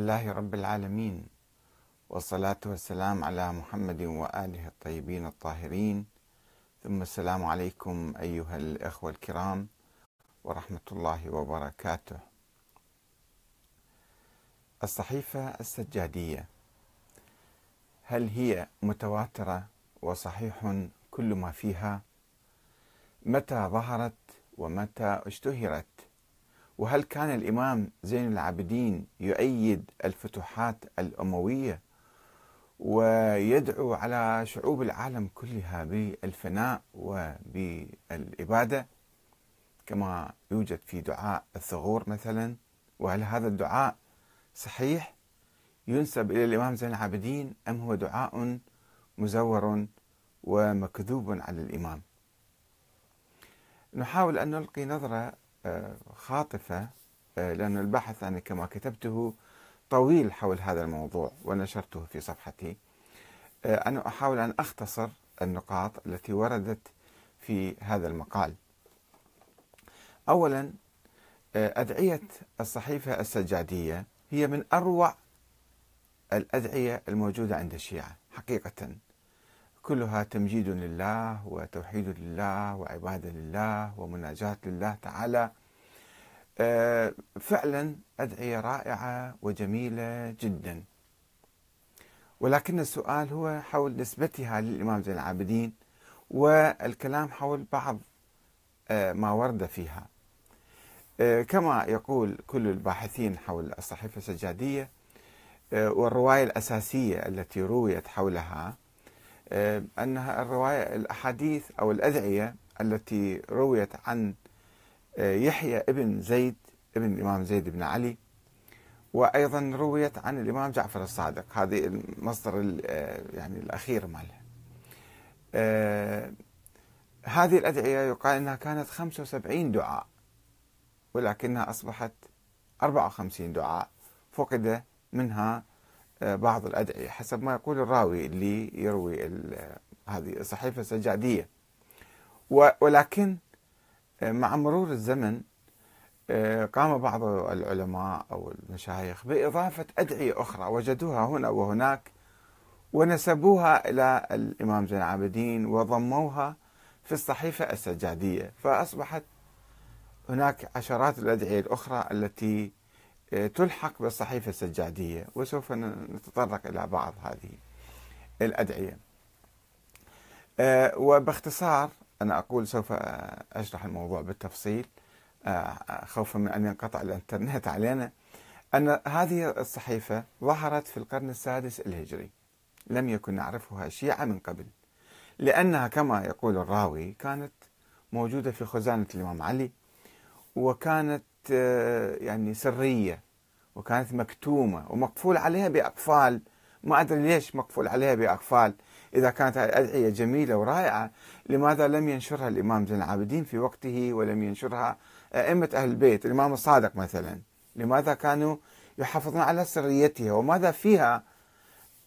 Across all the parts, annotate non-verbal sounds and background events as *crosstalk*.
لله رب العالمين والصلاة والسلام على محمد وآله الطيبين الطاهرين. ثم السلام عليكم أيها الأخوة الكرام ورحمة الله وبركاته. الصحيفة السجادية هل هي متواترة وصحيح كل ما فيها؟ متى ظهرت ومتى اشتهرت؟ وهل كان الإمام زين العابدين يؤيد الفتوحات الأموية ويدعو على شعوب العالم كلها بالفناء وبالإبادة؟ كما يوجد في دعاء الثغور مثلا وهل هذا الدعاء صحيح؟ ينسب إلى الإمام زين العابدين أم هو دعاء مزور ومكذوب على الإمام؟ نحاول أن نلقي نظرة خاطفة آه، لأن البحث أنا كما كتبته طويل حول هذا الموضوع ونشرته في صفحتي. آه، أنا أحاول أن أختصر النقاط التي وردت في هذا المقال. أولا آه، أدعية الصحيفة السجادية هي من أروع الأدعية الموجودة عند الشيعة حقيقة. كلها تمجيد لله وتوحيد لله وعبادة لله ومناجاة لله تعالى. آه، فعلا أدعية رائعة وجميلة جدا. ولكن السؤال هو حول نسبتها للإمام زين العابدين والكلام حول بعض آه، ما ورد فيها. آه، كما يقول كل الباحثين حول الصحيفة السجادية والرواية الأساسية التي رويت حولها أنها الرواية الأحاديث أو الأدعية التي رويت عن آه، يحيى ابن زيد ابن الإمام زيد بن علي وأيضا رويت عن الإمام جعفر الصادق. هذه المصدر آه، يعني الأخير مالها. هذه الأدعية يقال أنها كانت 75 دعاء ولكنها أصبحت 54 دعاء فقد منها آه، بعض الأدعية حسب ما يقول الراوي اللي يروي هذه الصحيفة السجادية. ولكن آه، مع مرور الزمن آه، قام بعض العلماء أو المشايخ بإضافة أدعية أخرى وجدوها هنا وهناك ونسبوها إلى الإمام زين العابدين وضموها في الصحيفة السجادية. فأصبحت هناك عشرات الأدعية الأخرى التي تلحق بالصحيفة السجادية وسوف نتطرق إلى بعض هذه الأدعية. آه، وباختصار أنا أقول سوف أشرح الموضوع بالتفصيل. آه، خوفا من أن ينقطع الإنترنت *laughs* علينا. أن هذه الصحيفة ظهرت في القرن السادس الهجري. لم يكن نعرفها الشيعة من قبل لأنها كما يقول الراوي كانت موجودة في خزانة الإمام علي وكانت آه، يعني سرية وكانت مكتومة ومقفول عليها بأقفال. ما أدري ليش مقفول عليها بأقفال. إذا كانت الأدعية جميلة ورائعة لماذا لم ينشرها الإمام زين العابدين في وقته ولم ينشرها أئمة أهل البيت؟ الإمام الصادق مثلا. لماذا كانوا يحافظون على سريتها؟ وماذا فيها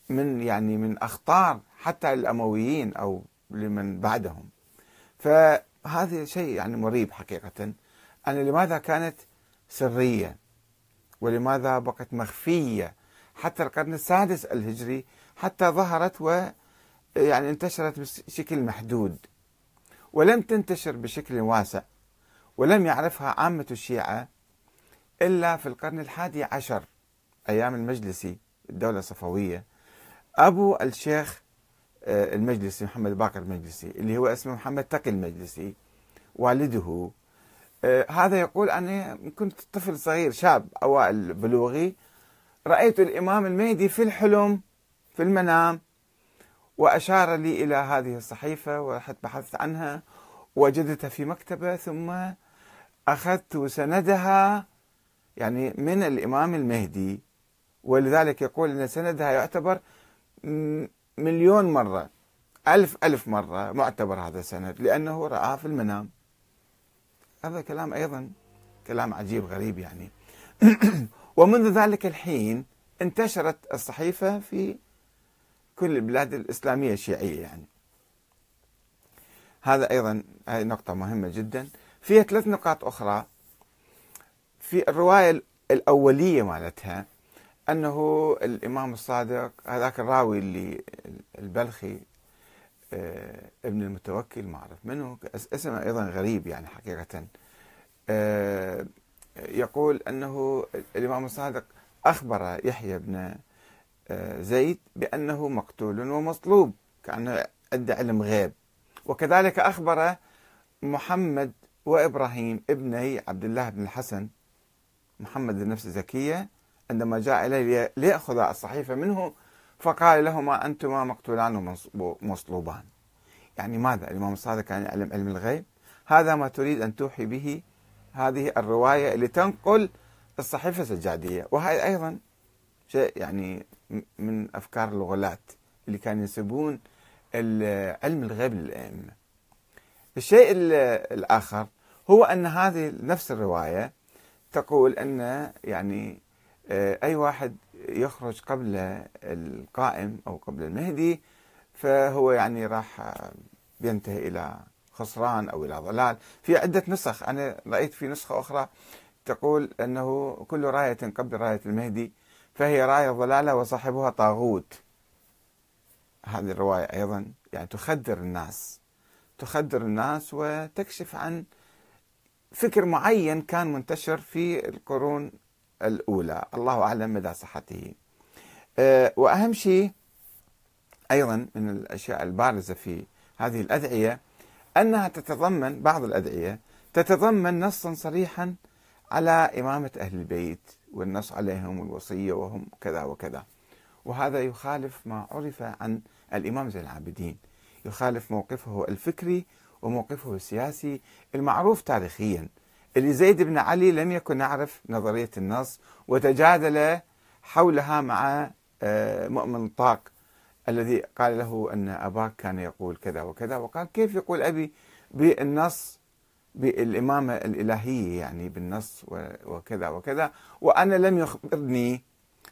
من يعني من أخطار حتى الأمويين أو لمن بعدهم؟ فهذا شيء يعني مريب حقيقة. أن لماذا كانت سرية ولماذا بقت مخفية؟ حتى القرن السادس الهجري حتى ظهرت و يعني انتشرت بشكل محدود ولم تنتشر بشكل واسع ولم يعرفها عامة الشيعة إلا في القرن الحادي عشر أيام المجلسي الدولة الصفوية أبو الشيخ آه، المجلسي محمد باقر المجلسي اللي هو اسمه محمد تقي المجلسي والده هذا يقول أنا كنت طفل صغير شاب أوائل بلوغي. رأيت الإمام المهدي في الحلم في المنام وأشار لي إلى هذه الصحيفة ورحت بحثت عنها وجدتها في مكتبة ثم أخذت سندها يعني من الإمام المهدي. ولذلك يقول أن سندها يعتبر مليون مرة ألف ألف مرة معتبر هذا السند لأنه رآه في المنام. هذا كلام أيضا كلام عجيب غريب يعني. *clears throat* ومنذ ذلك الحين انتشرت الصحيفة في كل البلاد الإسلامية الشيعية يعني. هذا أيضا هذه نقطة مهمة جدا. فيها ثلاث نقاط أخرى. في الرواية الأولية مالتها أنه الإمام الصادق هذاك الراوي اللي البلخي ابن المتوكل ما أعرف منه اسمه أيضا غريب يعني حقيقة. آه، يقول أنه الإمام الصادق أخبر يحيى بن آه، زيد بأنه مقتول ومصلوب كأنه عنده علم غيب. وكذلك أخبر محمد وإبراهيم ابني عبد الله بن الحسن محمد النفس الزكية عندما جاء إليه ليأخذ الصحيفة منه فقال لهما أنتما مقتولان ومصلوبان. يعني ماذا؟ الإمام الصادق كان يعلم علم الغيب. هذا ما تريد أن توحي به هذه الرواية اللي تنقل الصحيفة السجادية. وهي أيضا شيء يعني من أفكار الغلاة اللي كانوا ينسبون علم الغيب للأئمة. الشيء الآخر هو أن هذه نفس الرواية تقول أن يعني آه، أي واحد يخرج قبل القائم أو قبل المهدي فهو يعني راح ينتهي إلى خسران أو إلى ضلال. في عدة نسخ أنا رأيت في نسخة أخرى تقول أنه كل راية قبل راية المهدي فهي راية ضلالة وصاحبها طاغوت. هذه الرواية أيضا يعني تخدر الناس تخدر الناس وتكشف عن فكر معين كان منتشر في القرون الأولى. الله أعلم مدى صحته. أه، وأهم شيء أيضا من الأشياء البارزة في هذه الأدعية أنها تتضمن بعض الأدعية تتضمن نصا صريحا على إمامة أهل البيت والنص عليهم والوصية وهم كذا وكذا. وهذا يخالف ما عرف عن الإمام زين العابدين. يخالف موقفه الفكري وموقفه السياسي المعروف تاريخيا. زيد بن علي لم يكن يعرف نظرية النص وتجادل حولها مع آه، مؤمن طاق الذي قال له أن أباك كان يقول كذا وكذا. وقال كيف يقول أبي بالنص بالإمامة الإلهية يعني بالنص وكذا وكذا. وأنا لم يخبرني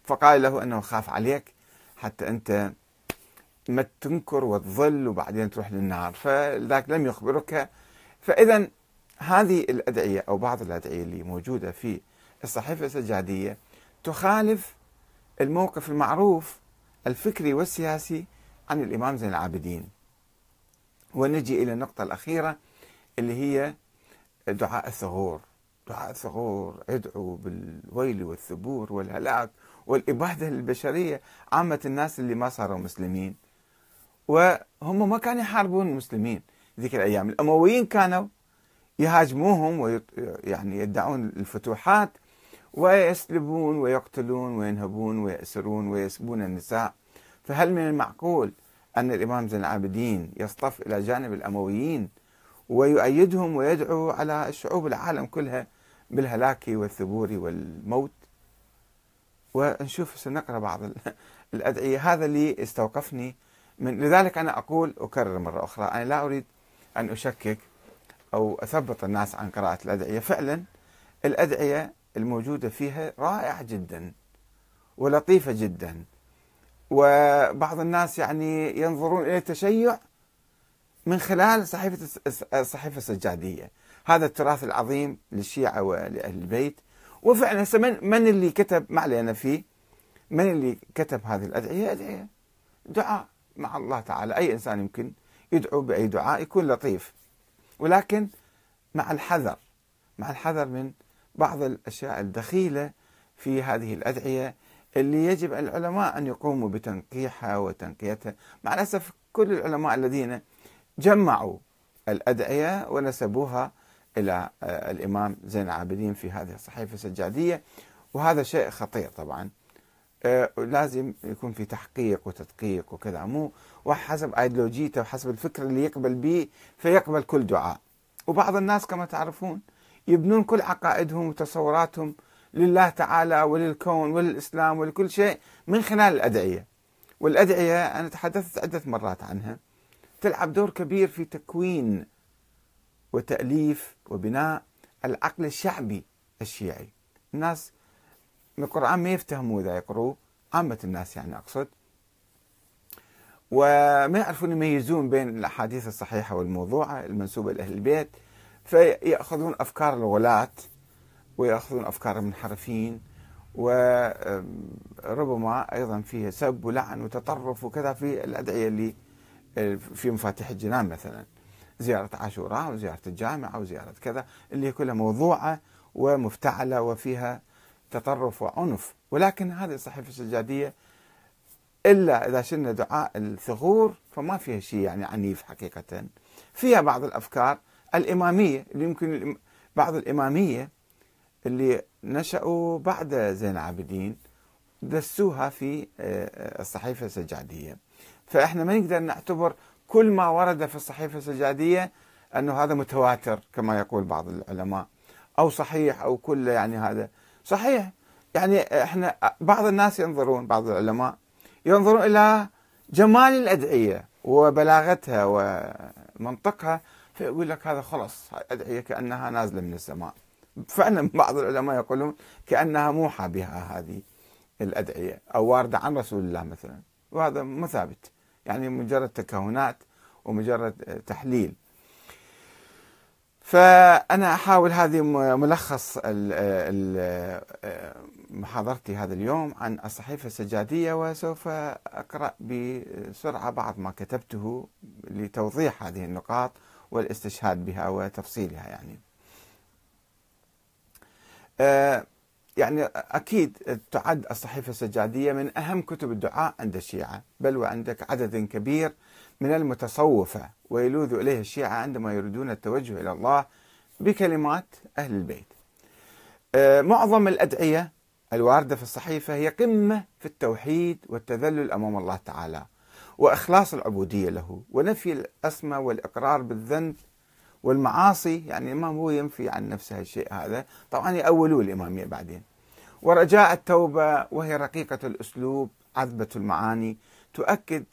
فقال له أنه خاف عليك حتى أنت ما تنكر وتظل وبعدين تروح للنار فذاك لم يخبرك. فإذا هذه الأدعية أو بعض الأدعية اللي موجودة في الصحيفة السجادية تخالف الموقف المعروف الفكري والسياسي عن الإمام زين العابدين. ونجي إلى النقطة الأخيرة اللي هي دعاء الثغور. دعاء الثغور ادعوا بالويل والثبور والهلاك والإبادة للبشرية عامة الناس اللي ما صاروا مسلمين. وهم ما كانوا يحاربون المسلمين ذيك الأيام. الأمويين كانوا يهاجموهم ويعني يدعون الفتوحات ويسلبون ويقتلون وينهبون ويأسرون ويسبون النساء. فهل من المعقول أن الإمام زين العابدين يصطف إلى جانب الأمويين ويؤيدهم ويدعو على الشعوب العالم كلها بالهلاك والثبور والموت؟ ونشوف سنقرأ بعض الأدعية. هذا اللي استوقفني من لذلك أنا أقول أكرر مرة أخرى. أنا لا أريد أن أشكك أو أثبط الناس عن قراءة الأدعية فعلا الأدعية الموجودة فيها رائعة جدا ولطيفة جدا. وبعض الناس يعني ينظرون إلى التشيع من خلال صحيفة الصحيفة السجادية. هذا التراث العظيم للشيعة ولأهل البيت. وفعلا من, من اللي كتب ما علينا فيه من اللي كتب هذه الأدعية؟ أدعية دعاء مع الله تعالى. أي إنسان يمكن يدعو بأي دعاء يكون لطيف. ولكن مع الحذر مع الحذر من بعض الأشياء الدخيلة في هذه الأدعية اللي يجب العلماء أن يقوموا بتنقيحها وتنقيتها. مع الأسف كل العلماء الذين جمعوا الأدعية ونسبوها إلى آه، الإمام زين العابدين في هذه الصحيفة السجادية وهذا شيء خطير طبعا. آه، لازم يكون في تحقيق وتدقيق وكذا. مو وحسب ايديولوجيته وحسب الفكر اللي يقبل به فيقبل كل دعاء. وبعض الناس كما تعرفون يبنون كل عقائدهم وتصوراتهم لله تعالى وللكون وللإسلام ولكل شيء من خلال الأدعية. والأدعية أنا تحدثت عدة مرات عنها. تلعب دور كبير في تكوين وتأليف وبناء العقل الشعبي الشيعي. الناس من القرآن ما يفتهموا إذا يقروا عامة الناس يعني أقصد. وما يعرفون يميزون بين الأحاديث الصحيحة والموضوعة المنسوبة لأهل البيت فيأخذون أفكار الغلاة ويأخذون أفكار المنحرفين وربما أيضا فيها سب ولعن وتطرف وكذا في الأدعية اللي في مفاتيح الجنان مثلا. زيارة عاشوراء وزيارة الجامعة وزيارة كذا اللي كلها موضوعة ومفتعلة وفيها تطرف وعنف. ولكن هذه الصحيفة السجادية إلا إذا شلنا دعاء الثغور فما فيها شيء يعني عنيف حقيقة. فيها بعض الأفكار الإمامية اللي يمكن بعض الإمامية اللي نشأوا بعد زين العابدين دسوها في آه، الصحيفة السجادية. فإحنا ما نقدر نعتبر كل ما ورد في الصحيفة السجادية أنه هذا متواتر كما يقول بعض العلماء. أو صحيح أو كله يعني هذا. صحيح. يعني إحنا بعض الناس ينظرون بعض العلماء ينظرون إلى جمال الأدعية وبلاغتها ومنطقها فيقول لك هذا خلص ادعيه كأنها نازلة من السماء. فعلا بعض العلماء يقولون كأنها موحى بها هذه الأدعية أو واردة عن رسول الله مثلا. وهذا مو ثابت يعني مجرد تكهنات ومجرد تحليل. فأنا أحاول هذه ملخص محاضرتي هذا اليوم عن الصحيفة السجادية وسوف أقرأ بسرعة بعض ما كتبته لتوضيح هذه النقاط والاستشهاد بها وتفصيلها يعني. آه، يعني أكيد تعد الصحيفة السجادية من أهم كتب الدعاء عند الشيعة بل وعندك عدد كبير من المتصوفة ويلوذ إليه الشيعة عندما يريدون التوجه إلى الله بكلمات أهل البيت. آه، معظم الأدعية الواردة في الصحيفة هي قمة في التوحيد والتذلل أمام الله تعالى وإخلاص العبودية له ونفي الأسمى والإقرار بالذنب والمعاصي. يعني الإمام هو ينفي عن نفسه الشيء هذا. طبعا يأولوه الإمامية بعدين. ورجاء التوبة وهي رقيقة الأسلوب عذبة المعاني تؤكد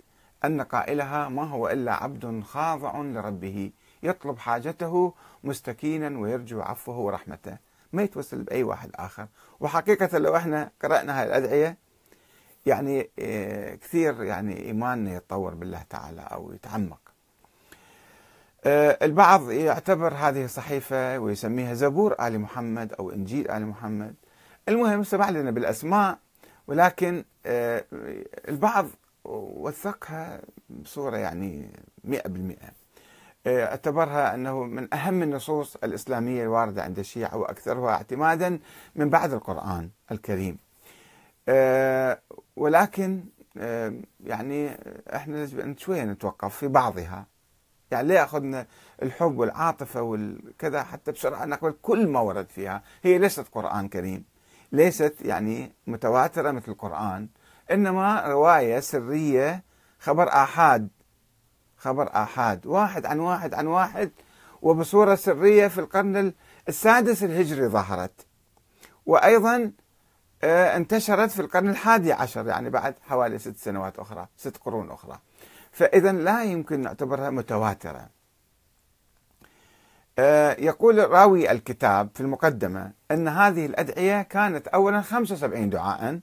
أن قائلها ما هو إلا عبد خاضع لربه يطلب حاجته مستكينا ويرجو عفوه ورحمته. ما يتوسل بأي واحد آخر. وحقيقة لو إحنا قرأنا هاي الأدعية يعني آه، كثير يعني إيماننا يتطور بالله تعالى أو يتعمق. آه، البعض يعتبر هذه الصحيفة ويسميها زبور آل محمد أو إنجيل آل محمد. المهم سمع لنا بالأسماء ولكن آه، البعض وثقها بصورة يعني مئة بالمئة. أعتبرها أنه من أهم النصوص الإسلامية الواردة عند الشيعة وأكثرها اعتمادا من بعد القرآن الكريم. آه، ولكن آه، يعني إحنا شوية نتوقف في بعضها. يعني ليه أخذنا الحب والعاطفة والكذا حتى بسرعة نقبل كل ما ورد فيها؟ هي ليست قرآن كريم. ليست يعني متواترة مثل القرآن إنما رواية سرية خبر آحاد خبر آحاد. واحد عن واحد عن واحد وبصورة سرية في القرن السادس الهجري ظهرت. وأيضا آه، انتشرت في القرن الحادي عشر يعني بعد حوالي ست سنوات أخرى ست قرون أخرى. فإذا لا يمكن نعتبرها متواترة. آه، يقول راوي الكتاب في المقدمة أن هذه الأدعية كانت أولا 75 دعاء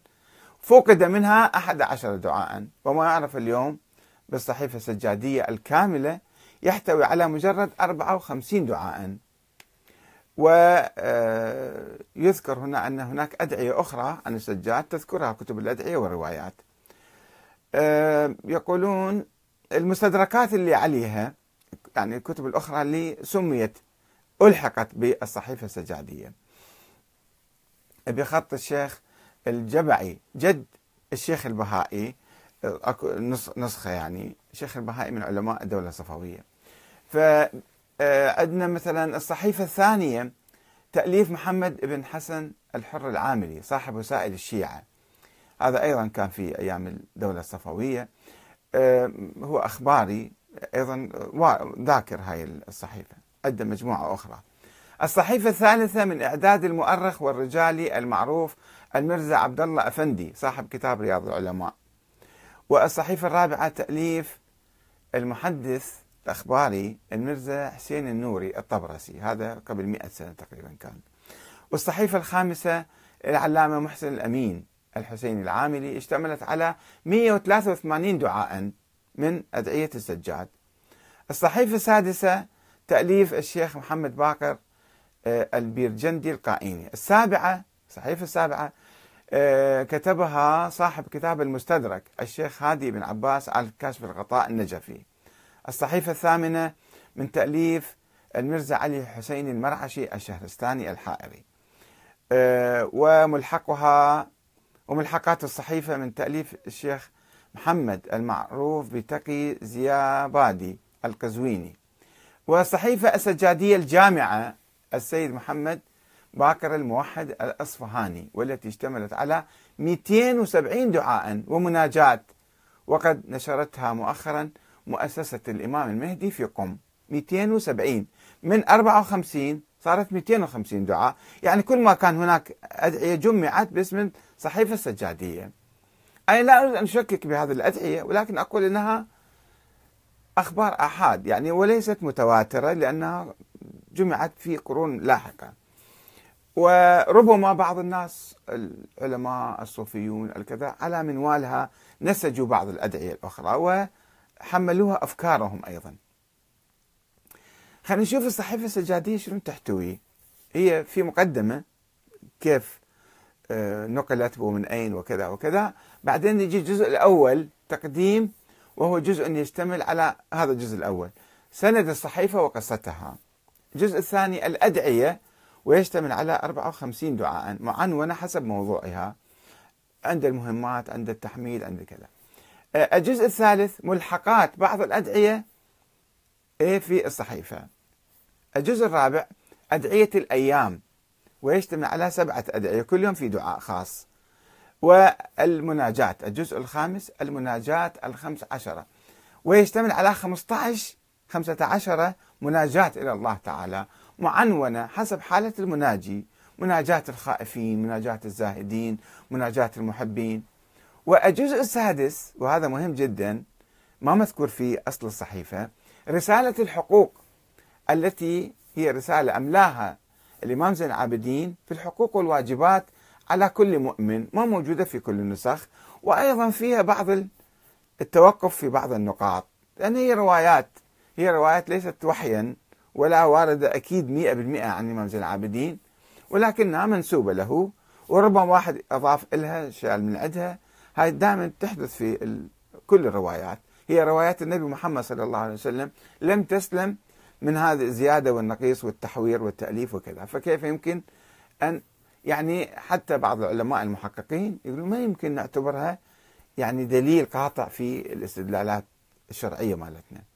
فقد منها أحد عشر دعاء وما يعرف اليوم بالصحيفة السجادية الكاملة يحتوي على مجرد 54 دعاء. ويذكر هنا أن هناك أدعية أخرى عن السجاد تذكرها كتب الأدعية والروايات. يقولون المستدركات اللي عليها يعني الكتب الأخرى اللي سميت ألحقت بالصحيفة السجادية. بخط الشيخ الجبعي جد الشيخ البهائي نسخة يعني. الشيخ البهائي من علماء الدولة الصفوية. فعندنا مثلا الصحيفة الثانية تأليف محمد بن حسن الحر العاملي صاحب وسائل الشيعة. هذا أيضا كان في أيام الدولة الصفوية. هو أخباري أيضا ذاكر هاي الصحيفة. عنده مجموعة أخرى. الصحيفة الثالثة من إعداد المؤرخ والرجالي المعروف المرزا عبد الله أفندي صاحب كتاب رياض العلماء. والصحيفة الرابعة تأليف المحدث الأخباري المرزا حسين النوري الطبرسي هذا قبل 100 سنة تقريبا كان. والصحيفة الخامسة العلامة محسن الأمين الحسين العاملي اشتملت على 183 دعاء من أدعية السجاد. الصحيفة السادسة تأليف الشيخ محمد باقر آه، البيرجندي القائيني السابعة الصحيفه السابعة آه، كتبها صاحب كتاب المستدرك الشيخ هادي بن عباس على كاشف الغطاء النجفي. الصحيفة الثامنة من تأليف المرزا علي حسين المرعشي الشهرستاني الحائري. آه، وملحقها وملحقات الصحيفة من تأليف الشيخ محمد المعروف بتقي زيابادي القزويني. والصحيفة السجادية الجامعة السيد محمد باكر الموحد الأصفهاني والتي اشتملت على 270 دعاء ومناجات وقد نشرتها مؤخرا مؤسسة الإمام المهدي في قم. 270 من 54 صارت 250 دعاء. يعني كل ما كان هناك أدعية جمعت باسم الصحيفة السجادية. أنا لا أريد أن أشكك بهذه الأدعية ولكن أقول أنها أخبار آحاد. يعني وليست متواترة لأنها جمعت في قرون لاحقة. وربما بعض الناس العلماء الصوفيون الكذا على منوالها نسجوا بعض الأدعية الأخرى وحملوها أفكارهم أيضا. خلينا نشوف الصحيفة السجادية شنو تحتوي. هي في مقدمة كيف آه، نقلت ومن أين وكذا وكذا. بعدين يجي الجزء الأول تقديم وهو جزء يشتمل على هذا الجزء الأول. سند الصحيفة وقصتها. الجزء الثاني الأدعية ويشتمل على 54 دعاء معنونة حسب موضوعها عند المهمات عند التحميد عند كذا. آه، الجزء الثالث ملحقات بعض الأدعية في الصحيفة. الجزء الرابع أدعية الأيام ويشتمل على سبعة أدعية كل يوم في دعاء خاص. والمناجات الجزء الخامس المناجات الخمس عشرة ويشتمل على 15 15 مناجات إلى الله تعالى. معنونة حسب حالة المناجي مناجاة الخائفين مناجاة الزاهدين مناجاة المحبين. والجزء السادس وهذا مهم جدا ما مذكور في أصل الصحيفة رسالة الحقوق التي هي رسالة أملاها الإمام زين العابدين في الحقوق والواجبات على كل مؤمن ما موجودة في كل النسخ وأيضا فيها بعض التوقف في بعض النقاط. لأن هي روايات هي روايات ليست وحيا ولا واردة أكيد مئة بالمئة عن الإمام زين العابدين ولكنها منسوبة له وربما واحد أضاف لها شيء من عندها. هاي دائما تحدث في كل الروايات. هي روايات النبي محمد صلى الله عليه وسلم لم تسلم من هذه الزيادة والنقيص والتحوير والتأليف وكذا. فكيف يمكن أن يعني حتى بعض العلماء المحققين يقولون ما يمكن نعتبرها يعني دليل قاطع في الاستدلالات الشرعية مالتنا.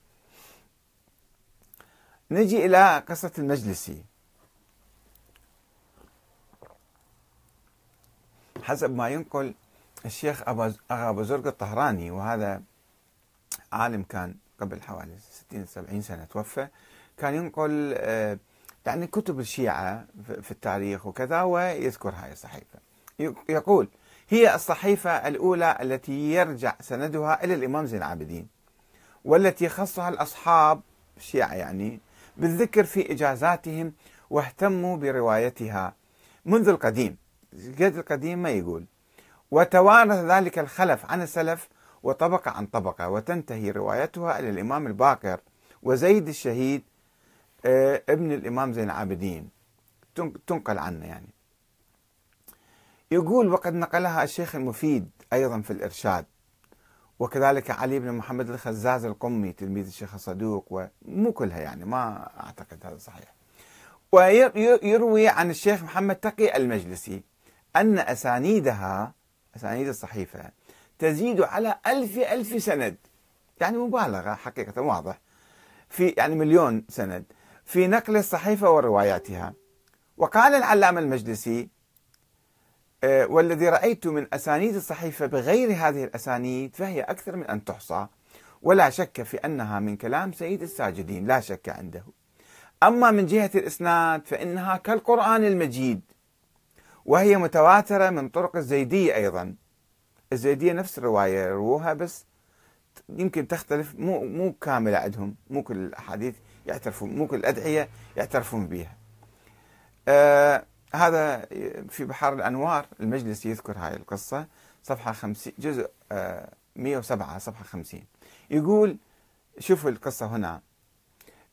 نجي إلى قصة المجلسي حسب ما ينقل الشيخ أغا بزرق الطهراني وهذا عالم كان قبل حوالي 60 70 سنة توفى كان ينقل آه، يعني كتب الشيعة في التاريخ وكذا ويذكر هاي الصحيفة يقول هي الصحيفة الأولى التي يرجع سندها إلى الإمام زين العابدين والتي خصها الأصحاب الشيعة يعني بالذكر في إجازاتهم واهتموا بروايتها. منذ القديم قد القديم ما يقول وتوارث ذلك الخلف عن السلف وطبقة عن طبقة وتنتهي روايتها إلى الإمام الباقر وزيد الشهيد آه، ابن الإمام زين العابدين. تنقل عنه يعني. يقول وقد نقلها الشيخ المفيد أيضا في الإرشاد وكذلك علي بن محمد الخزاز القمي تلميذ الشيخ الصدوق ومو كلها يعني ما أعتقد هذا صحيح. ويروي عن الشيخ محمد تقي المجلسي أن أسانيدها أسانيد الصحيفة تزيد على ألف ألف سند. يعني مبالغة حقيقة واضح. في يعني مليون سند. في نقل الصحيفة ورواياتها. وقال العلامة المجلسي والذي رأيت من أسانيد الصحيفة بغير هذه الأسانيد فهي أكثر من أن تحصى. ولا شك في أنها من كلام سيد الساجدين لا شك عنده. أما من جهة الإسناد فإنها كالقرآن المجيد وهي متواترة من طرق الزيدية أيضا. الزيدية نفس الرواية يروها بس يمكن تختلف مو مو كاملة عندهم مو كل الأحاديث يعترفون مو كل الأدعية يعترفون بها آه هذا في بحار الأنوار المجلس يذكر هاي القصة صفحة 50 جزء آه 107 صفحة 50 يقول شوفوا القصة هنا.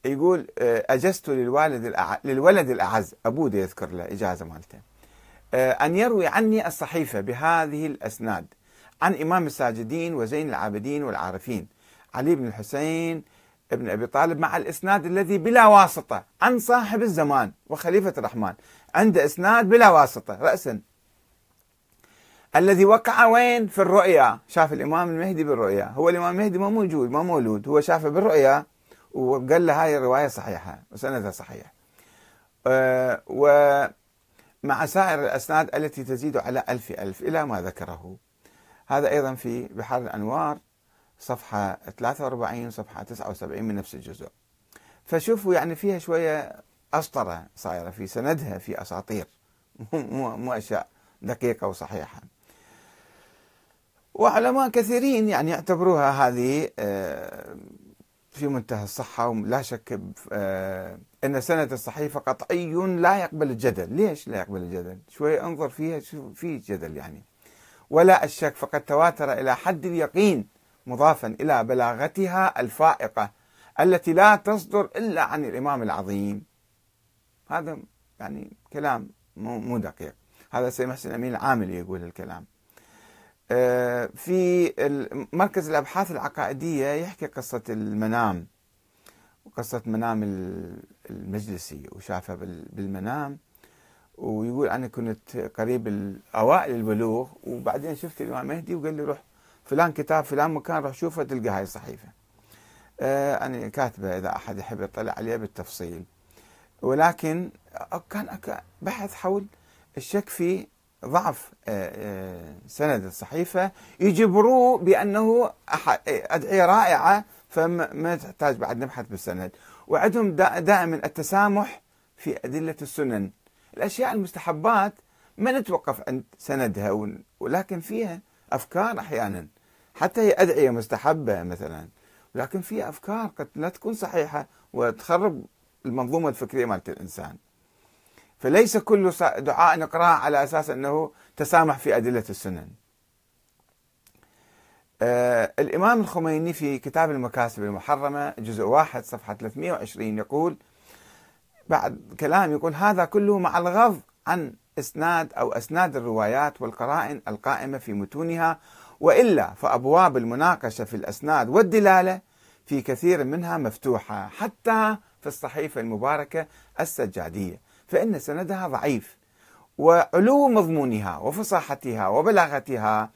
يقول آه أجزت للوالد الأع... للولد الأعز أبوه يذكر له إجازة مالته آه، أن يروي عني الصحيفة بهذه الأسناد عن إمام الساجدين وزين العابدين والعارفين علي بن الحسين ابن أبي طالب مع الإسناد الذي بلا واسطة عن صاحب الزمان وخليفة الرحمن. عند إسناد بلا واسطة رأسا. الذي وقع وين؟ في الرؤيا. شاف الإمام المهدي بالرؤيا. هو الإمام المهدي ما موجود ما مولود. هو شافه بالرؤيا وقال له هاي الرواية صحيحة وسندها صحيح. أه ومع سائر الأسناد التي تزيد على ألف ألف إلى ما ذكره. هذا أيضا في بحار الأنوار صفحة 43 صفحة 79 من نفس الجزء. فشوفوا يعني فيها شوية أسطرة صايرة في سندها في أساطير. مو, مو أشياء دقيقة وصحيحة. وعلماء كثيرين يعني يعتبروها هذه آه، في منتهى الصحة ولا شك آه، أن سند الصحيفة قطعي لا يقبل الجدل. ليش لا يقبل الجدل؟ شوي أنظر فيها في جدل يعني. ولا الشك فقد تواتر إلى حد اليقين مضافا إلى بلاغتها الفائقة التي لا تصدر إلا عن الإمام العظيم. هذا يعني كلام مو دقيق. هذا سيد محسن أمين العاملي يقول الكلام. آه، في مركز الأبحاث العقائدية يحكي قصة المنام وقصة منام المجلسي وشافه بالمنام ويقول أنا كنت قريب أوائل البلوغ وبعدين شفت الإمام مهدي وقال لي روح فلان كتاب فلان مكان روح شوفه تلقى هاي الصحيفة. آه أنا كاتبة إذا أحد يحب يطلع عليها بالتفصيل. ولكن كان بحث حول الشك في ضعف آه، آه، سند الصحيفة. يجبروه بأنه أدعية رائعة فما تحتاج بعد نبحث بالسند. وعندهم دائما التسامح في أدلة السنن. الأشياء المستحبات ما نتوقف عند سندها ولكن فيها أفكار أحيانا. حتى هي أدعية مستحبة مثلا ولكن فيها أفكار قد لا تكون صحيحة وتخرب المنظومة الفكرية مالت الإنسان. فليس كل دعاء نقرأه على أساس أنه تسامح في أدلة السنن. آه الإمام الخميني في كتاب المكاسب المحرمة جزء واحد صفحة 320 يقول بعد كلام يقول هذا كله مع الغض عن إسناد أو أسناد الروايات والقرائن القائمة في متونها وإلا فأبواب المناقشة في الأسناد والدلالة في كثير منها مفتوحة حتى في الصحيفة المباركة السجادية فإن سندها ضعيف وعلو مضمونها وفصاحتها وبلاغتها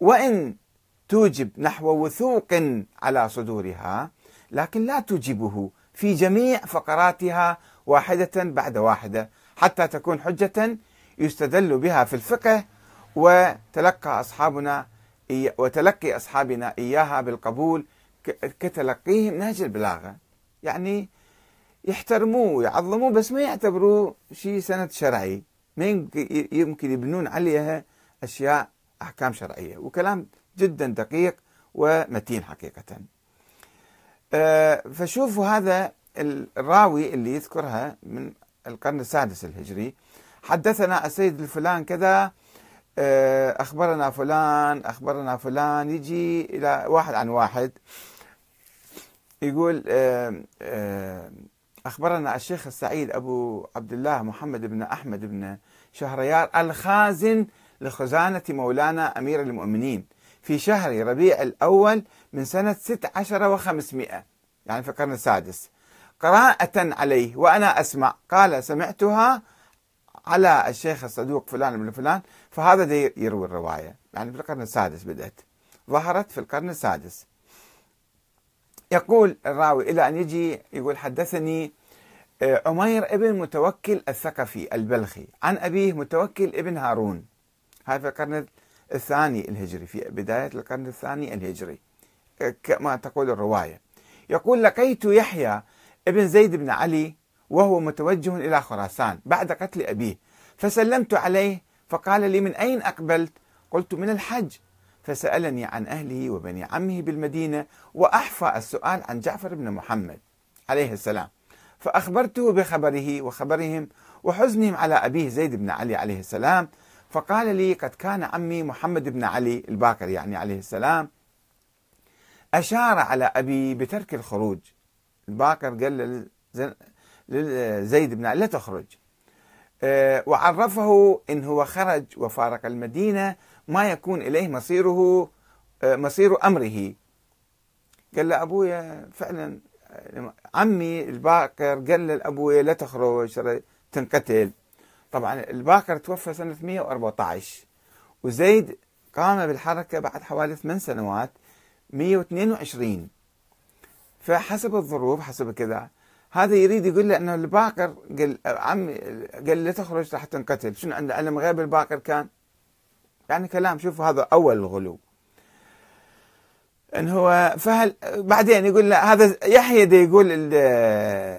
وإن توجب نحو وثوق على صدورها لكن لا توجبه في جميع فقراتها واحدة بعد واحدة حتى تكون حجة يستدل بها في الفقه وتلقى أصحابنا وتلقي أصحابنا إياها بالقبول كتلقيهم نهج البلاغة. يعني يحترموه ويعظموه بس ما يعتبروه شيء سند شرعي. ما يمكن يبنون عليها أشياء أحكام شرعية. وكلام جدا دقيق ومتين حقيقة. آه، فشوفوا هذا الراوي اللي يذكرها من القرن السادس الهجري. حدثنا السيد الفلان كذا آه، أخبرنا فلان أخبرنا فلان يجي إلى واحد عن واحد. يقول آه، أخبرنا الشيخ السعيد أبو عبد الله محمد بن أحمد بن شهريار الخازن لخزانة مولانا أمير المؤمنين في شهر ربيع الأول من سنة 16 وخمسمائة يعني في القرن السادس. قراءة عليه وأنا أسمع قال سمعتها على الشيخ الصدوق فلان بن فلان فهذا يروي الرواية. يعني في القرن السادس بدأت ظهرت في القرن السادس. يقول الراوي إلى أن يجي يقول حدثني آه، عمير ابن متوكل الثقفي البلخي عن أبيه متوكل ابن هارون. هذا في القرن الثاني الهجري في بداية القرن الثاني الهجري كما تقول الرواية. يقول لقيت يحيى ابن زيد بن علي وهو متوجه إلى خراسان بعد قتل أبيه فسلمت عليه فقال لي من أين أقبلت؟ قلت من الحج. فسألني عن أهله وبني عمه بالمدينة وأحفى السؤال عن جعفر بن محمد عليه السلام. فأخبرته بخبره وخبرهم وحزنهم على أبيه زيد بن علي عليه السلام. فقال لي قد كان عمي محمد بن علي الباكر يعني عليه السلام. أشار على أبي بترك الخروج. الباكر قال لزيد بن علي لا تخرج. آه، وعرفه إن هو خرج وفارق المدينة ما يكون إليه مصيره آه، مصير أمره. قال له أبويا فعلا عمي الباكر قال لأبويا لا تخرج تنقتل. طبعا الباكر توفى سنة 114 وزيد قام بالحركة بعد حوالي ثمان سنوات 122 فحسب الظروف حسب كذا هذا يريد يقول له إنه الباكر قال عمي قال لا تخرج راح تنقتل. شنو عنده علم غيب الباكر كان؟ يعني كلام شوف هذا أول الغلو إن هو فهل بعدين يقول لا هذا يحيى دي يقول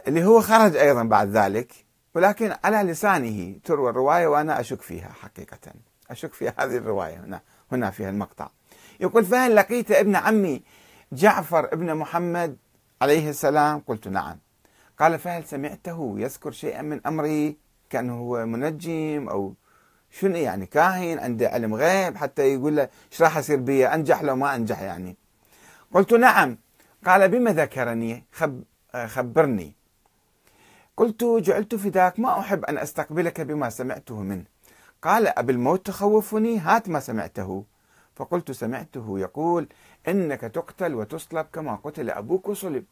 اللي هو خرج أيضا بعد ذلك ولكن على لسانه تروى الرواية وأنا أشك فيها حقيقة. أشك في هذه الرواية هنا هنا فيها المقطع. يقول فهل لقيت ابن عمي جعفر ابن محمد عليه السلام؟ قلت نعم. قال فهل سمعته يذكر شيئا من أمري؟ كأنه هو منجم أو شنو يعني كاهن عنده علم غيب حتى يقول له إيش راح يصير بي؟ أنجح لو ما أنجح يعني. قلت نعم. قال بما ذكرني خب خبرني. قلت جعلت فداك ما أحب أن أستقبلك بما سمعته منه. قال أبي الموت تخوفني هات ما سمعته. فقلت سمعته يقول إنك تقتل وتصلب كما قتل أبوك وصلب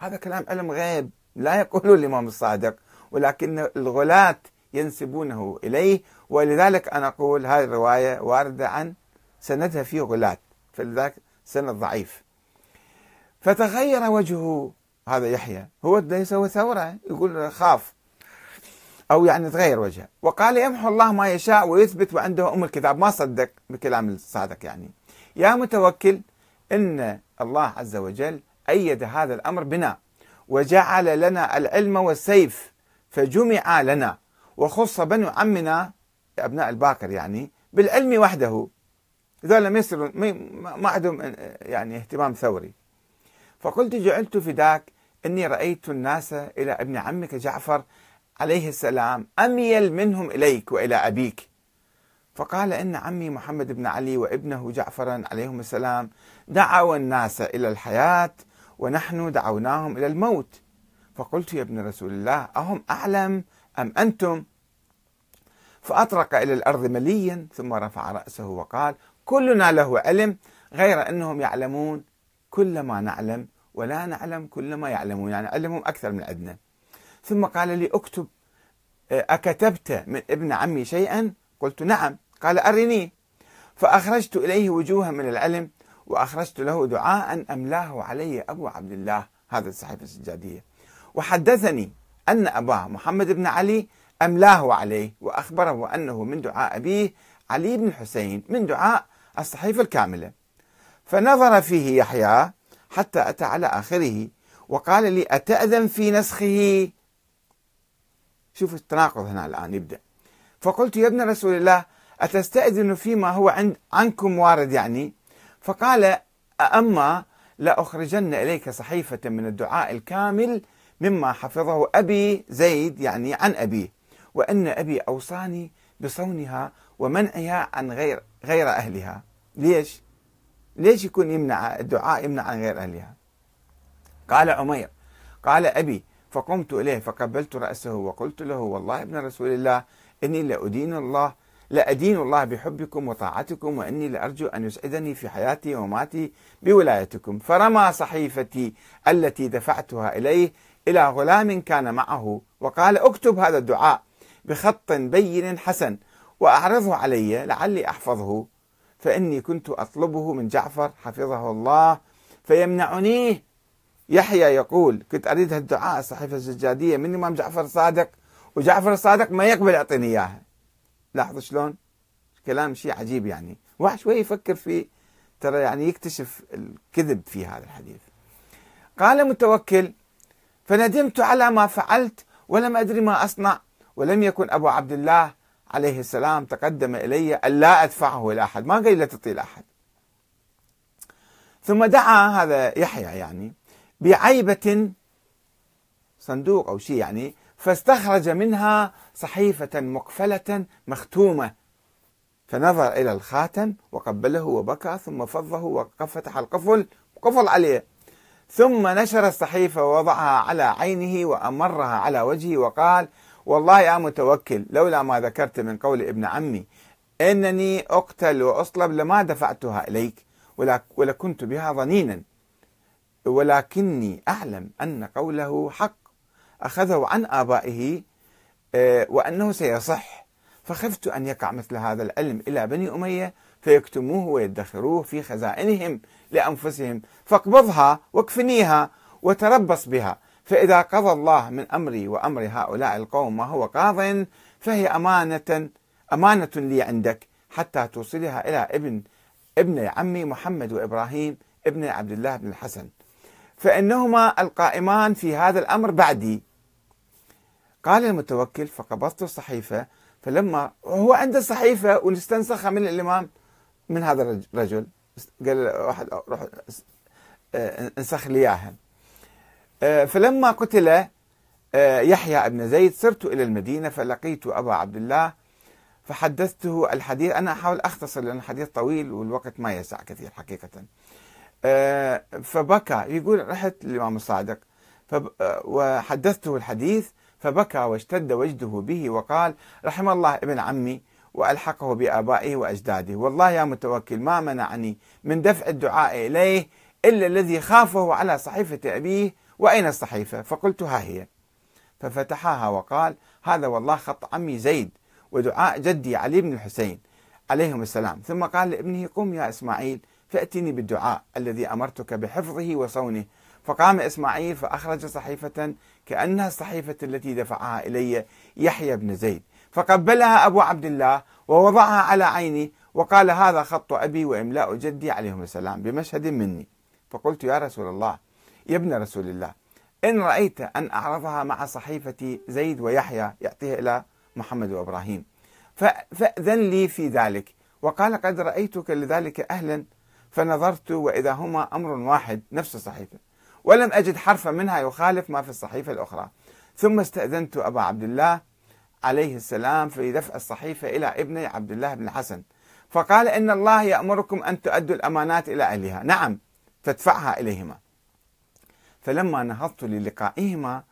هذا كلام علم غيب لا يقوله الإمام الصادق ولكن الغلاة ينسبونه إليه ولذلك أنا أقول هذه الرواية واردة عن سندها فيه غلاة فلذلك سند ضعيف. فتغير وجهه هذا يحيى هو يسوي ثورة يقول خاف أو يعني تغير وجهه. وقال يمحو الله ما يشاء ويثبت وعنده أم الكتاب. ما صدق بكلام الصادق يعني. يا متوكل إن الله عز وجل أيد هذا الأمر بنا وجعل لنا العلم والسيف فجمع لنا. وخص بنو عمنا أبناء الباكر يعني بالعلم وحده. ذولا ما يصيرون ما عندهم يعني اهتمام ثوري. فقلت جعلت فداك إني رأيت الناس إلى ابن عمك جعفر عليه السلام أميل منهم إليك وإلى أبيك. فقال إن عمي محمد بن علي وابنه جعفرا عليهم السلام دعوا الناس إلى الحياة ونحن دعوناهم إلى الموت. فقلت يا ابن رسول الله أهم أعلم أم أنتم؟ فأطرق إلى الأرض مليا ثم رفع رأسه وقال كلنا له علم غير أنهم يعلمون كل ما نعلم ولا نعلم كل ما يعلمون يعني علمهم أكثر من عندنا. ثم قال لي أكتب أكتبت من ابن عمي شيئا؟ قلت نعم. قال أرني. فأخرجت إليه وجوها من العلم وأخرجت له دعاء أملاه علي أبو عبد الله. هذا الصحيفه السجادية. وحدثني أن أباه محمد بن علي أملاه عليه وأخبره أنه من دعاء أبيه علي بن الحسين من دعاء الصحيفة الكاملة. فنظر فيه يحيى حتى أتى على آخره وقال لي أتأذن في نسخه؟ شوف التناقض هنا الآن يبدأ. فقلت يا ابن رسول الله أتستأذن فيما هو عند عنكم وارد يعني؟ فقال أما لأخرجن إليك صحيفة من الدعاء الكامل مما حفظه أبي زيد يعني عن أبيه. وأن أبي أوصاني بصونها ومنعها عن غير غير أهلها. ليش؟ ليش يكون يمنع الدعاء يمنع عن غير أهلها؟ قال عمير قال أبي فقمت إليه فقبلت رأسه وقلت له والله ابن رسول الله إني لأدين الله لأدين الله بحبكم وطاعتكم وإني لأرجو أن يسعدني في حياتي وماتي بولايتكم. فرمى صحيفتي التي دفعتها إليه إلى غلام كان معه وقال اكتب هذا الدعاء بخط بين حسن وأعرضه علي لعلي أحفظه فإني كنت أطلبه من جعفر حفظه الله فيمنعنيه يحيى يقول كنت أريد هالدعاء الصحيفة الزجادية من الإمام جعفر الصادق وجعفر الصادق ما يقبل يعطيني إياها. لاحظوا شلون؟ كلام شيء عجيب يعني. واحد شوي يفكر فيه ترى يعني يكتشف الكذب في هذا الحديث. قال متوكل فندمت على ما فعلت ولم أدري ما أصنع. ولم يكن أبو عبد الله عليه السلام تقدم إلي ألا أدفعه إلى أحد. ما قال لا تعطيه لأحد ثم دعا هذا يحيى يعني بعيبة صندوق أو شيء يعني فاستخرج منها صحيفة مقفلة مختومة. فنظر إلى الخاتم وقبله وبكى ثم فضه وفتح القفل. وقفل عليه. ثم نشر الصحيفة ووضعها على عينه وأمرها على وجهه وقال والله يا متوكل لولا ما ذكرت من قول ابن عمي إنني أقتل وأصلب لما دفعتها إليك ولكنت بها ظنينا. ولكني أعلم أن قوله حق أخذه عن آبائه آه، وأنه سيصح. فخفت أن يقع مثل هذا العلم إلى بني أمية فيكتموه ويدخروه في خزائنهم لأنفسهم. فاقبضها واكفنيها وتربص بها. فإذا قضى الله من أمري وأمر هؤلاء القوم ما هو قاض فهي أمانة أمانة لي عندك حتى توصلها إلى ابن ابن عمي محمد وإبراهيم ابن عبد الله بن الحسن. فإنهما القائمان في هذا الأمر بعدي. قال المتوكل فقبضت الصحيفة. فلما هو عنده الصحيفة واستنسخها من الإمام من هذا الرجل قال واحد روح آه، انسخ لي إياها. آه، فلما قتل آه، يحيى ابن زيد سرت إلى المدينة فلقيت أبا عبد الله فحدثته الحديث. أنا أحاول أختصر لأن الحديث طويل والوقت ما يسع كثير حقيقة. فبكى. يقول رحت للإمام الصادق وحدثته الحديث فبكى واشتد وجده به وقال رحم الله ابن عمي وألحقه بآبائه وأجداده. والله يا متوكل ما منعني من دفع الدعاء إليه إلا الذي خافه على صحيفة أبيه. وأين الصحيفة؟ فقلت ها هي. ففتحها وقال هذا والله خط عمي زيد ودعاء جدي علي بن الحسين عليهم السلام. ثم قال لابنه قم يا إسماعيل فأتني بالدعاء الذي أمرتك بحفظه وصونه. فقام إسماعيل فأخرج صحيفة كأنها الصحيفة التي دفعها إلي يحيى بن زيد. فقبلها أبو عبد الله ووضعها على عيني وقال هذا خط أبي وإملاء جدي عليهم السلام بمشهد مني. فقلت يا رسول الله يا ابن رسول الله إن رأيت أن أعرضها مع صحيفة زيد ويحيى يعطيها إلى محمد وإبراهيم فأذن لي في ذلك. وقال قد رأيتك لذلك أهلا فنظرت وإذا هما أمر واحد نفس الصحيفة ولم أجد حرفا منها يخالف ما في الصحيفة الأخرى. ثم استأذنت أبا عبد الله عليه السلام في دفع الصحيفة إلى ابني عبد الله بن الحسن. فقال إن الله يأمركم أن تؤدوا الأمانات إلى أهلها. نعم تدفعها إليهما. فلما نهضت للقائهما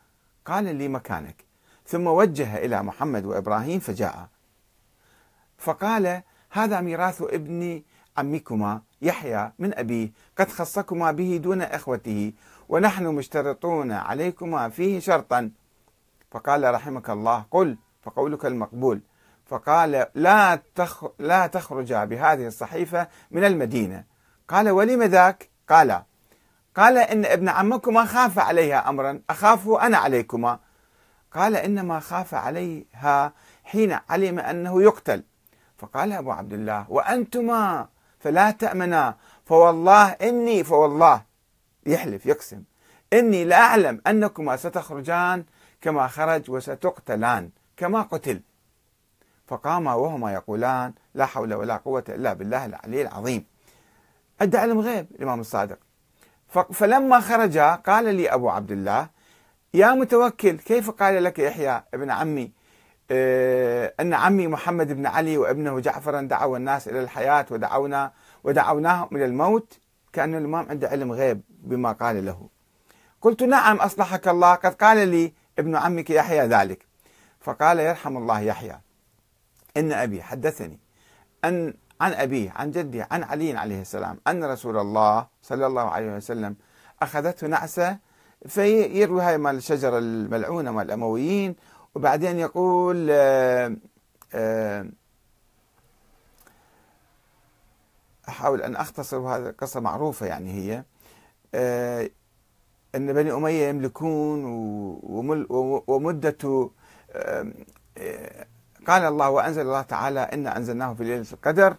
قال لي مكانك. ثم وجه إلى محمد وإبراهيم فجاء. فقال هذا ميراث ابن عمكما يحيى من أبيه. قد خصكما به دون إخوته ونحن مشترطون عليكما فيه شرطا. فقال رحمك الله قل فقولك المقبول. فقال لا تخ لا تخرجا بهذه الصحيفة من المدينة. قال ولم ذاك؟ قال. قال إن ابن عمكما خاف عليها أمرا. أخافه أنا عليكما. قال إنما خاف عليها حين علم أنه يقتل. فقال أبو عبد الله وأنتما؟ فلا تأمنا. فوالله إني فوالله يحلف يقسم. إني لا أعلم أنكما ستخرجان كما خرج وستقتلان. كما قتل. فقاما وهما يقولان لا حول ولا قوة إلا بالله العلي العظيم. أدى علم غيب الإمام الصادق. فلما خرج قال لي أبو عبد الله يا متوكل كيف قال لك يحيى ابن عمي؟ آه أن عمي محمد بن علي وابنه جعفرا دعوا الناس إلى الحياة ودعونا ودعوناهم إلى الموت؟ كأن الإمام عنده علم غيب بما قال له. قلت نعم أصلحك الله. قد قال لي ابن عمك يحيى ذلك. فقال يرحم الله يحيى إن أبي حدثني أن عن أبيه عن جدي عن علي عليه السلام أن رسول الله صلى الله عليه وسلم أخذته نعسة فيروي هاي مال الشجرة الملعونة مال الأمويين وبعدين يقول آه، آه، أحاول أن أختصر هذه قصة معروفة يعني هي آه، أن بني أمية يملكون ومدة قال الله وأنزل الله تعالى إنا أنزلناه في ليلة القدر.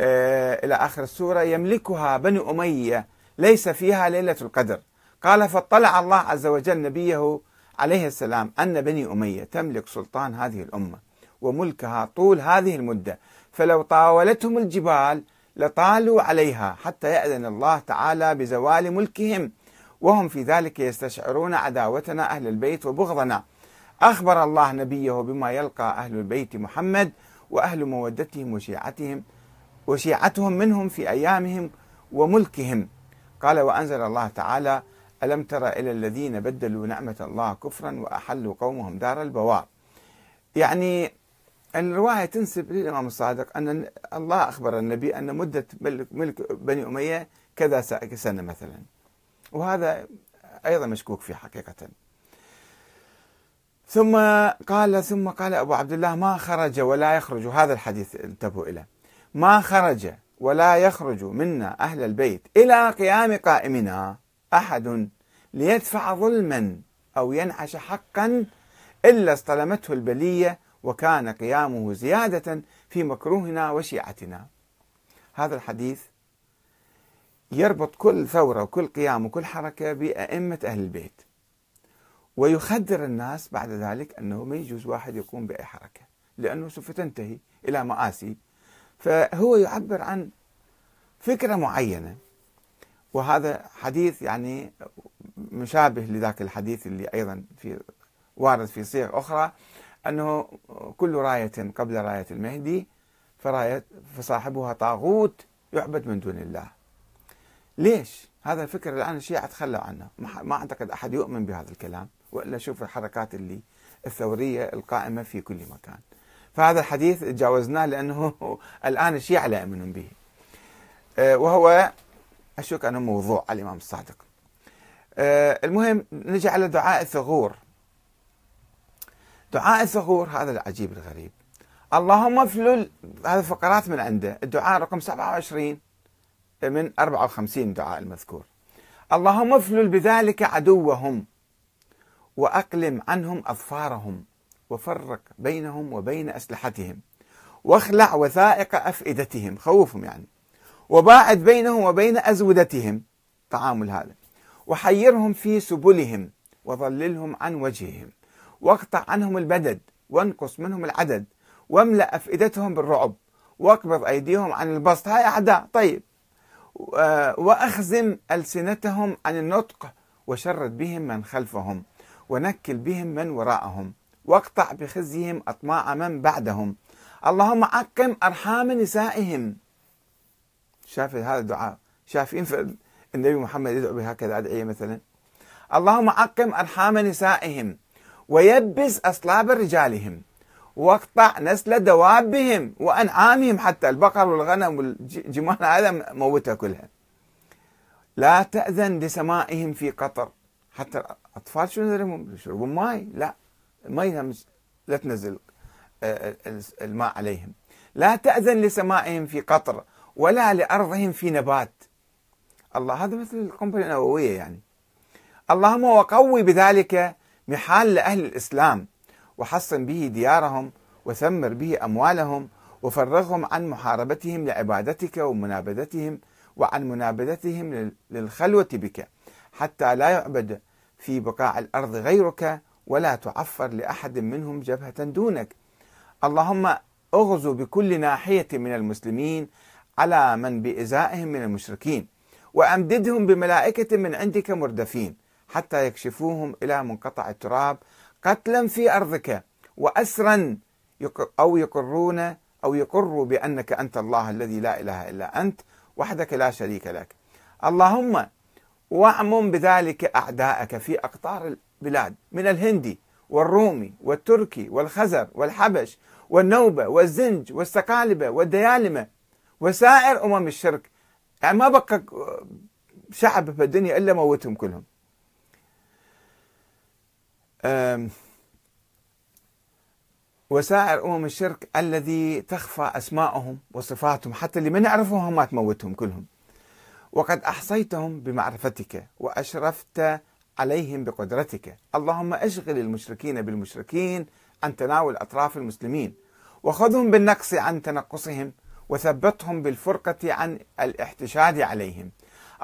آه، إلى آخر السورة يملكها بني أمية ليس فيها ليلة القدر. قال فاطلع الله عز وجل نبيه عليه السلام أن بني أمية تملك سلطان هذه الأمة وملكها طول هذه المدة. فلو طاولتهم الجبال لطالوا عليها حتى يأذن الله تعالى بزوال ملكهم. وهم في ذلك يستشعرون عداوتنا أهل البيت وبغضنا. أخبر الله نبيه بما يلقى أهل البيت محمد وأهل مودتهم وشيعتهم وشيعتهم منهم في أيامهم وملكهم. قال وأنزل الله تعالى ألم تر إلى الذين بدلوا نعمة الله كفرا وأحلوا قومهم دار البوار يعني الرواية تنسب للإمام الصادق أن الله أخبر النبي أن مدة ملك, بني أمية كذا سنة مثلا. وهذا أيضا مشكوك فيه حقيقة. ثم قال ثم قال أبو عبد الله ما خرج ولا يخرج. هذا الحديث انتبهوا إليه. ما خرج ولا يخرج منا أهل البيت إلى قيام قائمنا أحد ليدفع ظلما أو ينعش حقا إلا اصطلمته البلية وكان قيامه زيادة في مكروهنا وشيعتنا. هذا الحديث يربط كل ثورة وكل قيام وكل حركة بأئمة أهل البيت. ويخدر الناس بعد ذلك أنه ما يجوز واحد يقوم بأي حركة لأنه سوف تنتهي إلى مآسي. فهو يعبر عن فكرة معينة وهذا حديث يعني مشابه لذاك الحديث اللي أيضا في وارد في صيغ أخرى أنه كل راية قبل راية المهدي فراية فصاحبها طاغوت يعبد من دون الله. ليش؟ هذا الفكر الآن الشيعة تخلوا عنه. ما أعتقد أحد يؤمن بهذا الكلام. وإلا شوف الحركات اللي الثورية القائمة في كل مكان. فهذا الحديث تجاوزناه لأنه *laughs* الآن الشيعة لا يؤمنون به. آه، وهو أشك أنه موضوع على الإمام الصادق. آه، المهم نجي على دعاء الثغور. دعاء الثغور هذا العجيب الغريب. اللهم افلل هذا فقرات من عنده. الدعاء رقم 27 من 54 دعاء المذكور. اللهم افلل بذلك عدوهم. وأقلم عنهم أظفارهم وفرق بينهم وبين أسلحتهم واخلع وثائق أفئدتهم خوفهم يعني وباعد بينهم وبين أزودتهم تعامل هذا وحيرهم في سبلهم وظللهم عن وجههم. واقطع عنهم البدد وانقص منهم العدد. واملأ أفئدتهم بالرعب واقبض أيديهم عن البسط. هاي أعداء طيب. وأخزم ألسنتهم عن النطق وشرد بهم من خلفهم. ونكل بهم من وراءهم. واقطع بخزيهم أطماع من بعدهم. اللهم عقم أرحام نسائهم. شاف هذا الدعاء؟ شايفين النبي محمد يدعو بهكذا أدعية مثلا. اللهم عقم أرحام نسائهم. ويبس أصلاب رجالهم. واقطع نسل دوابهم وأنعامهم. حتى البقر والغنم والجمال هذا موتها كلها. لا تأذن لسمائهم في قطر. حتى الأطفال شو يشربون ماي. لا مي لا تنزل آه، الماء عليهم. لا تأذن لسمائهم في قطر ولا لأرضهم في نبات. الله هذا مثل القنبلة النووية يعني. اللهم وقوي بذلك محال لأهل الإسلام وحصن به ديارهم وثمر به أموالهم وفرغهم عن محاربتهم لعبادتك ومنابذتهم وعن منابذتهم للخلوة بك حتى لا يعبد في بقاع الأرض غيرك ولا تعفر لأحد منهم جبهة دونك. اللهم اغزو بكل ناحية من المسلمين على من بإزائهم من المشركين وأمددهم بملائكة من عندك مردفين حتى يكشفوهم إلى منقطع التراب قتلا في أرضك وأسرا أو يقرون أو يقروا بأنك أنت الله الذي لا إله إلا أنت وحدك لا شريك لك. اللهم واعمم بذلك أعداءك في أقطار البلاد من الهندي والرومي والتركي والخزر والحبش والنوبة والزنج والسقالبة والديالمة وسائر أمم الشرك. يعني ما بقى شعب في الدنيا إلا موتهم كلهم. وسائر أمم الشرك الذي تخفى أسماءهم وصفاتهم حتى اللي ما نعرفهم ما تموتهم كلهم. وقد أحصيتهم بمعرفتك وأشرفت عليهم بقدرتك. اللهم أشغل المشركين بالمشركين عن تناول أطراف المسلمين وخذهم بالنقص عن تنقصهم وثبتهم بالفرقة عن الاحتشاد عليهم.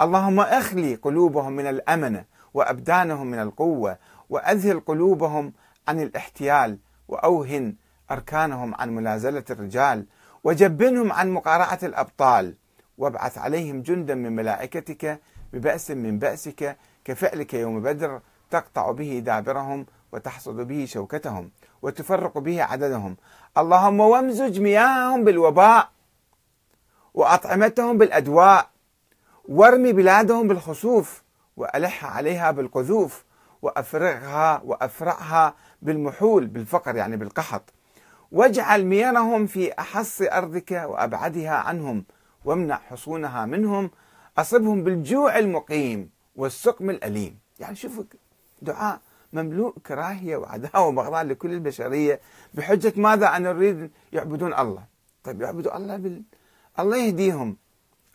اللهم أخلي قلوبهم من الأمنة وأبدانهم من القوة وأذهل قلوبهم عن الاحتيال وأوهن أركانهم عن منازلة الرجال وجبنهم عن مقارعة الأبطال وابعث عليهم جندا من ملائكتك ببأس من بأسك كفعلك يوم بدر تقطع به دابرهم وتحصد به شوكتهم وتفرق به عددهم. اللهم وامزج مياههم بالوباء وأطعمتهم بالأدواء وارمي بلادهم بالخسوف وألح عليها بالقذوف وأفرغها وأفرعها بالمحول بالفقر يعني بالقحط. واجعل ميرهم في أحص أرضك وأبعدها عنهم وامنع حصونها منهم أصبهم بالجوع المقيم والسقم الأليم. يعني شوفوا دعاء مملوء كراهية وعداوة وبغضاء لكل البشرية. بحجة ماذا أن نريد يعبدون الله؟ طيب يعبدوا الله بال... الله يهديهم.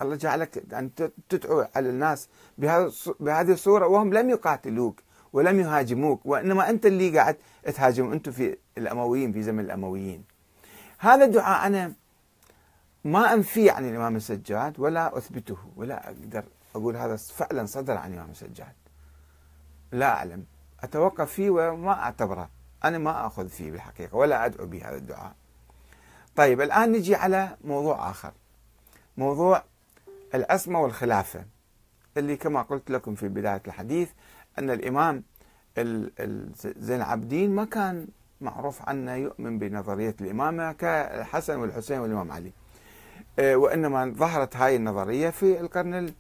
الله جعلك أن تدعو على الناس بهذه الصورة وهم لم يقاتلوك ولم يهاجموك وإنما أنت اللي قاعد تهاجم. أنتم في الأمويين في زمن الأمويين. هذا الدعاء أنا ما أنفيه عن الإمام السجاد ولا أثبته ولا أقدر أقول هذا فعلا صدر عن الإمام السجاد. لا أعلم. أتوقف فيه وما أعتبره. أنا ما أخذ فيه بالحقيقة ولا أدعو بهذا الدعاء. طيب الآن نجي على موضوع آخر. موضوع العصمة والخلافة اللي كما قلت لكم في بداية الحديث أن الإمام زين العابدين ما كان معروف عنه يؤمن بنظرية الإمامة كالحسن والحسين والإمام علي. وإنما ظهرت هاي النظرية في القرن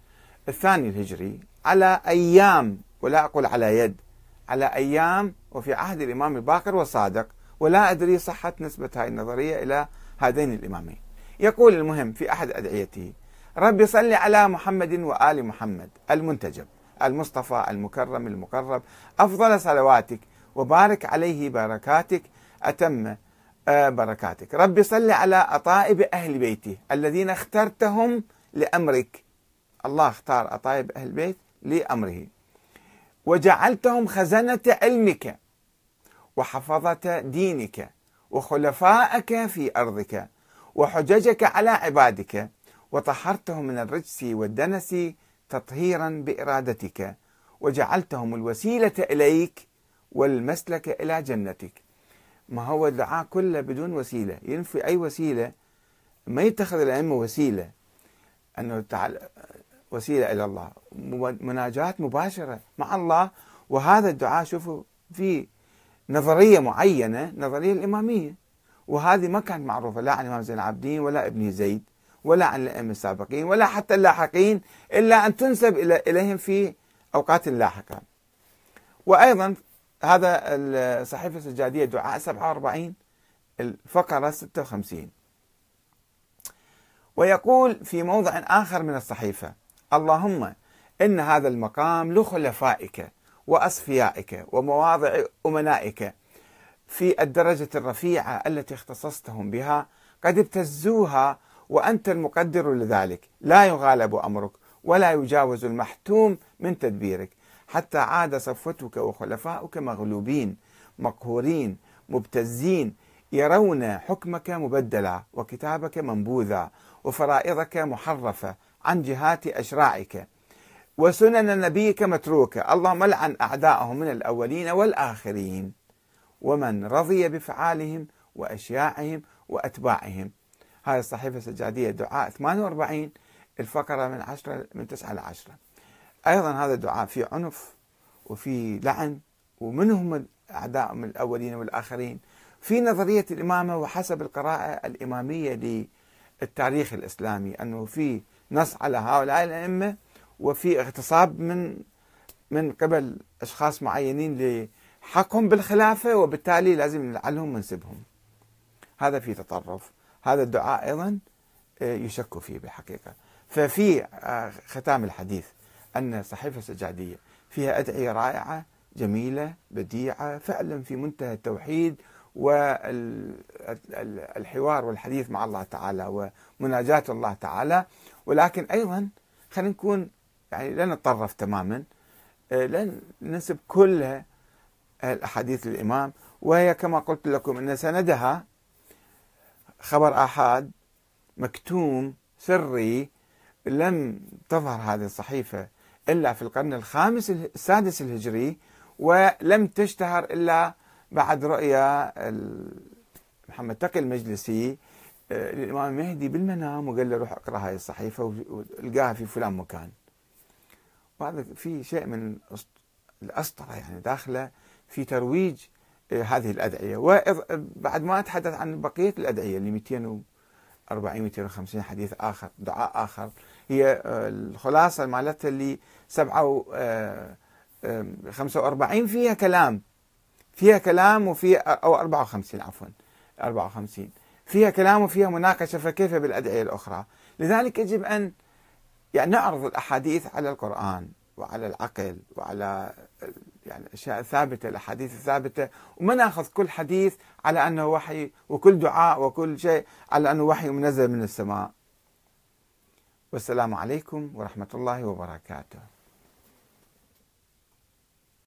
الثاني الهجري على أيام ولا أقول على يد على أيام وفي عهد الإمام الباقر والصادق ولا أدري صحة نسبة هاي النظرية إلى هذين الإمامين. يقول المهم في أحد أدعيته ربي صل على محمد وآل محمد المنتجب المصطفى المكرم المقرب أفضل صلواتك وبارك عليه بركاتك أتم آه، بركاتك. ربي صل على أطائب أهل بيته الذين اخترتهم لأمرك. الله اختار أطائب أهل البيت لأمره. وجعلتهم خزنة علمك وحفظة دينك وخلفائك في أرضك وحججك على عبادك وطهرتهم من الرجس والدنس تطهيرا بإرادتك. وجعلتهم الوسيلة إليك والمسلك إلى جنتك. ما هو الدعاء كله بدون وسيلة. ينفي أي وسيلة ما يتخذ الأئمة وسيلة. أنه تعال وسيلة إلى الله. مناجاة مباشرة مع الله. وهذا الدعاء شوفوا في نظرية معينة نظرية الإمامية. وهذه ما كانت معروفة لا عن الإمام زين العابدين ولا ابن زيد ولا عن الأئمة السابقين ولا حتى اللاحقين إلا أن تنسب إليهم في أوقات لاحقة. وأيضا هذا الصحيفة السجادية دعاء 47 الفقرة 56 ويقول في موضع آخر من الصحيفة اللهم إن هذا المقام لخلفائك وأصفيائك ومواضع أمنائك في الدرجة الرفيعة التي اختصصتهم بها قد ابتزوها وأنت المقدر لذلك. لا يغالب أمرك ولا يجاوز المحتوم من تدبيرك. حتى عاد صفوتك وخلفاؤك مغلوبين مقهورين مبتزين يرون حكمك مبدلا وكتابك منبوذا وفرائضك محرفة عن جهات أشراعك وسنن نبيك متروكة اللهم لعن أعداءهم من الأولين والآخرين. ومن رضي بفعالهم وأشياعهم وأتباعهم. هاي الصحيفة السجادية دعاء 48 الفقرة من 10 من 9 ل 10 أيضا هذا الدعاء فيه عنف وفي لعن ومن هم أعداء من الأولين والآخرين؟ في نظرية الإمامة وحسب القراءة الإمامية للتاريخ الإسلامي أنه في نص على هؤلاء الأئمة وفي اغتصاب من من قبل أشخاص معينين لحقهم بالخلافة وبالتالي لازم نلعنهم ونسبهم هذا في تطرف. هذا الدعاء أيضا آه، يشك فيه بالحقيقة ففي آه، ختام الحديث. أن صحيفة السجادية فيها أدعية رائعة جميلة بديعة فعلا في منتهى التوحيد والحوار والحديث مع الله تعالى ومناجاة الله تعالى. ولكن أيضا خلينا نكون يعني لا نتطرف تماما آه، لا ننسب كلها الأحاديث الإمام وهي كما قلت لكم أن سندها خبر آحاد مكتوم سري لم تظهر هذه الصحيفة إلا في القرن الخامس السادس الهجري ولم تشتهر إلا بعد رؤيا محمد تقي المجلسي آه، للإمام المهدي بالمنام وقال له روح اقرأ هاي الصحيفة والقاها في فلان مكان. وهذا في شيء من الأسطرة يعني داخلة في ترويج هذه الأدعية. وبعد ما أتحدث عن بقية الأدعية اللي 240 250 حديث آخر دعاء آخر هي آه، الخلاصة مالتها اللي 7 45 آه، فيها كلام. فيها كلام وفيها أو 54 عفوا. 54 فيها كلام وفيها مناقشة فكيف بالأدعية الأخرى؟ لذلك يجب أن يعني نعرض الأحاديث على القرآن وعلى العقل وعلى يعني الاشياء الثابته الأحاديث الثابتة. وما نأخذ كل حديث على أنه وحي وكل دعاء وكل شيء على أنه وحي منزل من السماء. والسلام عليكم ورحمة الله وبركاته.